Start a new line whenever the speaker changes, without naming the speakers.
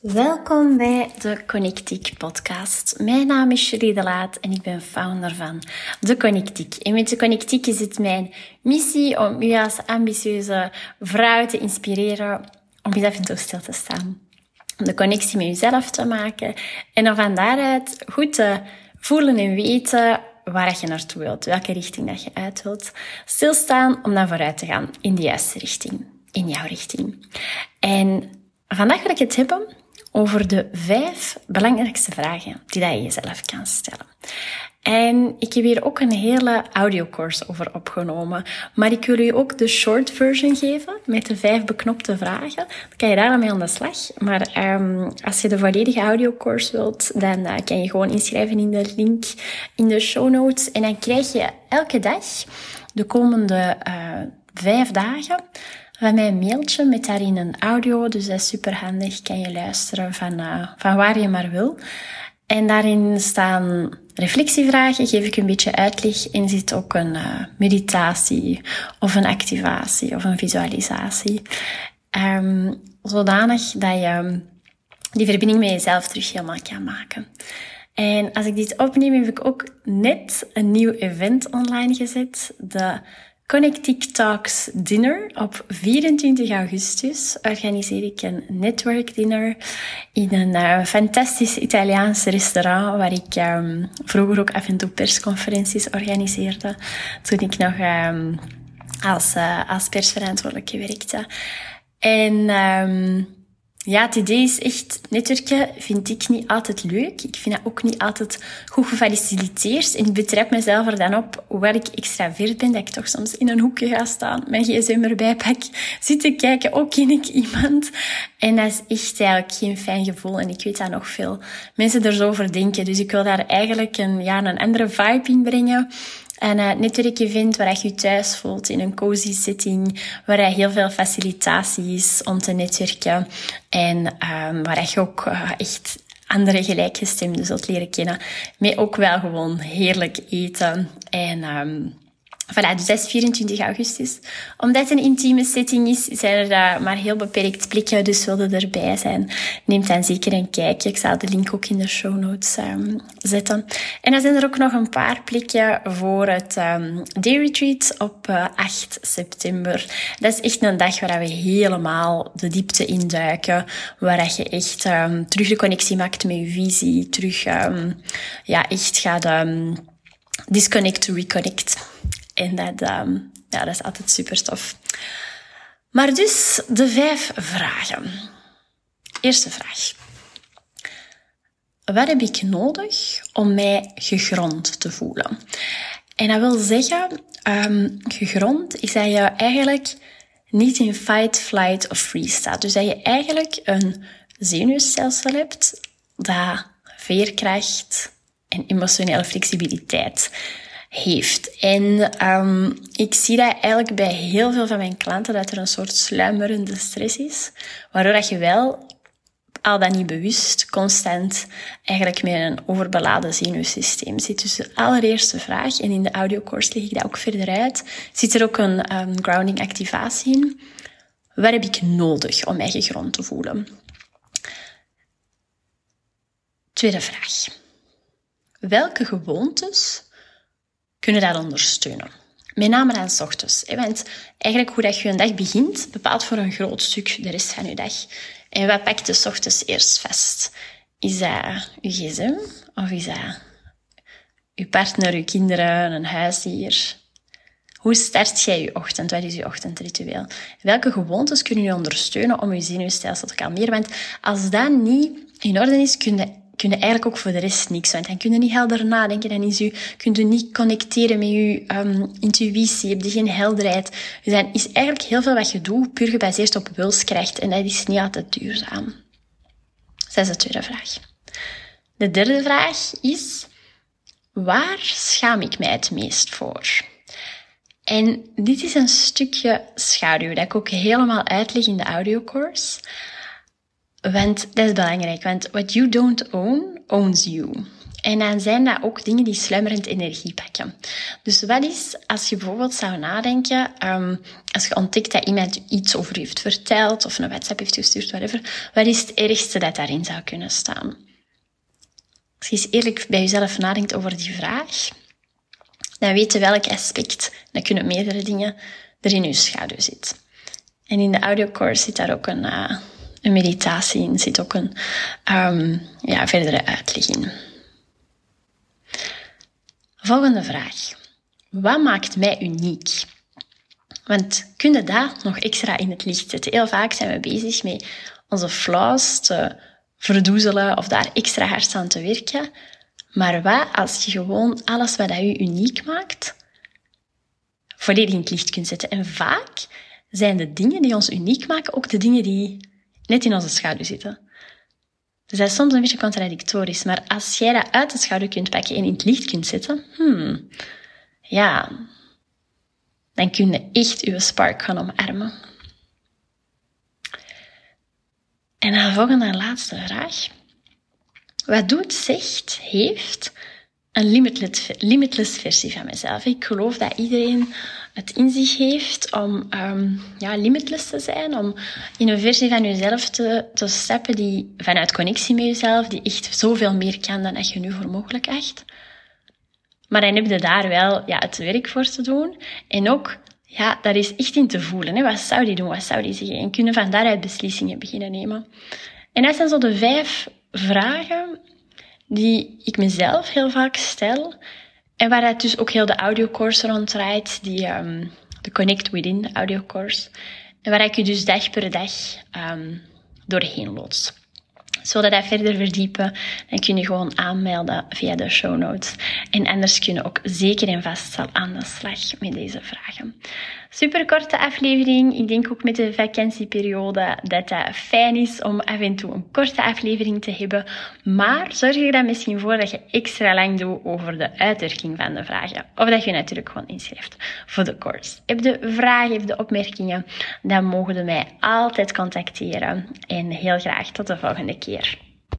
Welkom bij de Connectiek podcast. Mijn naam is Julie de Laat en ik ben founder van de Connectiek. En met de Connectiek is het mijn missie om u als ambitieuze vrouw te inspireren om eens even stil te staan. Om de connectie met uzelf te maken en er van daaruit goed te voelen en weten waar je naartoe wilt, welke richting dat je uit wilt. Stilstaan om dan vooruit te gaan in de juiste richting, in jouw richting. En vandaag wil ik het hebben over de vijf belangrijkste vragen die dat je jezelf kan stellen. En ik heb hier ook een hele audiocourse over opgenomen. Maar ik wil u ook de short version geven met de vijf beknopte vragen. Dan kan je daar mee aan de slag. Maar um, als je de volledige audiocourse wilt, dan uh, kan je gewoon inschrijven in de link in de show notes. En dan krijg je elke dag de komende uh, vijf dagen van mij een mailtje met daarin een audio. Dus dat is super handig. Kan je luisteren van, uh, van waar je maar wil. En daarin staan reflectievragen, geef ik een beetje uitleg. En zit ook een uh, meditatie of een activatie of een visualisatie. Um, zodanig dat je die verbinding met jezelf terug helemaal kan maken. En als ik dit opneem, heb ik ook net een nieuw event online gezet. De Connectic Talks Dinner op 24 augustus organiseer ik een network dinner in een uh, fantastisch Italiaans restaurant waar ik um, vroeger ook af en toe persconferenties organiseerde toen ik nog um, als, uh, als persverantwoordelijke werkte. En um, ja, het idee is echt, netwerken vind ik niet altijd leuk. Ik vind dat ook niet altijd goed gefaciliteerd. En ik betrap mezelf er dan op, hoewel ik extravert ben, dat ik toch soms in een hoekje ga staan, mijn gsm erbij pak, zitten kijken, ook ken ik iemand. En dat is echt eigenlijk geen fijn gevoel. En ik weet dat nog veel mensen er zo over denken. Dus ik wil daar eigenlijk een, ja, een andere vibe in brengen. En uh, vindt waar je je thuis voelt in een cozy setting, waar je heel veel facilitatie is om te netwerken en um, waar je ook uh, echt andere gelijkgestemden zult leren kennen. Met ook wel gewoon heerlijk eten en um, Voilà, dus dat is 24 augustus. Omdat het een intieme setting is, zijn er maar heel beperkt plekken, dus wilde erbij zijn. Neem dan zeker een kijkje. Ik zal de link ook in de show notes um, zetten. En dan zijn er ook nog een paar plekken voor het um, day retreat op uh, 8 september. Dat is echt een dag waar we helemaal de diepte induiken, waar je echt um, terug de connectie maakt met je visie, terug ja, echt gaat disconnect reconnect. En dat, um, ja, dat is altijd super tof. Maar dus de vijf vragen. Eerste vraag. Wat heb ik nodig om mij gegrond te voelen? En dat wil zeggen, um, gegrond is dat je eigenlijk niet in fight, flight of freeze staat. Dus dat je eigenlijk een zenuwstelsel hebt dat veerkracht en emotionele flexibiliteit heeft. En um, ik zie dat eigenlijk bij heel veel van mijn klanten dat er een soort sluimerende stress is, waardoor dat je wel al dan niet bewust constant eigenlijk met een overbeladen zenuwsysteem zit. Dus de allereerste vraag, en in de audiocourse leg ik dat ook verder uit, zit er ook een um, grounding activatie in. Wat heb ik nodig om mij gegrond te voelen? Tweede vraag. Welke gewoontes kunnen dat ondersteunen. Met name aan ochtends. Want eigenlijk hoe dat je een dag begint, bepaalt voor een groot stuk de rest van je dag. En wat pakt s ochtends eerst vast? Is dat je gsm? Of is dat je partner, je kinderen, een huisdier? Hoe start jij je ochtend? Wat is je ochtendritueel? Welke gewoontes kunnen je ondersteunen om je zenuwstelsel te kalmeren? Want als dat niet in orde is, kun je kun je eigenlijk ook voor de rest niks. Want dan kun je niet helder nadenken, dan is u, kun je niet connecteren met je um, intuïtie, je geen helderheid. Dus dan is eigenlijk heel veel wat je doet puur gebaseerd op wilskracht en dat is niet altijd duurzaam. Dat is de tweede vraag. De derde vraag is, waar schaam ik mij het meest voor? En dit is een stukje schaduw dat ik ook helemaal uitleg in de audiocourse. Want dat is belangrijk, want what you don't own, owns you. En dan zijn dat ook dingen die sluimerend energie pakken. Dus wat is, als je bijvoorbeeld zou nadenken, um, als je ontdekt dat iemand iets over je heeft verteld, of een WhatsApp heeft gestuurd, whatever, wat is het ergste dat daarin zou kunnen staan? Als je eerlijk bij jezelf nadenkt over die vraag, dan weet je welk aspect, dan kunnen meerdere dingen, er in je schaduw zit. En in de audiocourse zit daar ook een, uh, een meditatie in, zit ook een um, ja, verdere uitleg in. Volgende vraag. Wat maakt mij uniek? Want kun je dat nog extra in het licht zetten? Heel vaak zijn we bezig met onze flaws te verdoezelen of daar extra hard aan te werken. Maar wat als je gewoon alles wat je uniek maakt, volledig in het licht kunt zetten? En vaak zijn de dingen die ons uniek maken ook de dingen die net in onze schaduw zitten. Dat is soms een beetje contradictorisch, maar als jij dat uit de schouder kunt pakken en in het licht kunt zetten, hmm, ja, dan kun je echt je spark gaan omarmen. En dan volgende en laatste vraag. Wat doet, zegt, heeft een limitless, limitless versie van mezelf? Ik geloof dat iedereen het in zich heeft om um, ja, limitless te zijn, om in een versie van jezelf te, te stappen die vanuit connectie met jezelf, die echt zoveel meer kan dan dat je nu voor mogelijk acht. Maar dan heb je daar wel ja, het werk voor te doen. En ook, ja, daar is echt in te voelen. Hè. Wat zou die doen? Wat zou die zeggen? En kunnen van daaruit beslissingen beginnen nemen. En dat zijn zo de vijf vragen die ik mezelf heel vaak stel en waar het dus ook heel de audiocourse rond draait, die, um, de Connect Within audiocourse. En waar ik je dus dag per dag um, doorheen loodst. Zodat dat verder verdiepen, dan kun je gewoon aanmelden via de show notes. En anders kun je ook zeker en vast al aan de slag met deze vragen. Super korte aflevering. Ik denk ook met de vakantieperiode dat dat fijn is om af en toe een korte aflevering te hebben. Maar zorg er dan misschien voor dat je extra lang doet over de uitwerking van de vragen. Of dat je natuurlijk gewoon inschrijft voor de course. Heb de vragen, heb de opmerkingen, dan mogen je mij altijd contacteren. En heel graag tot de volgende keer. Консьерж.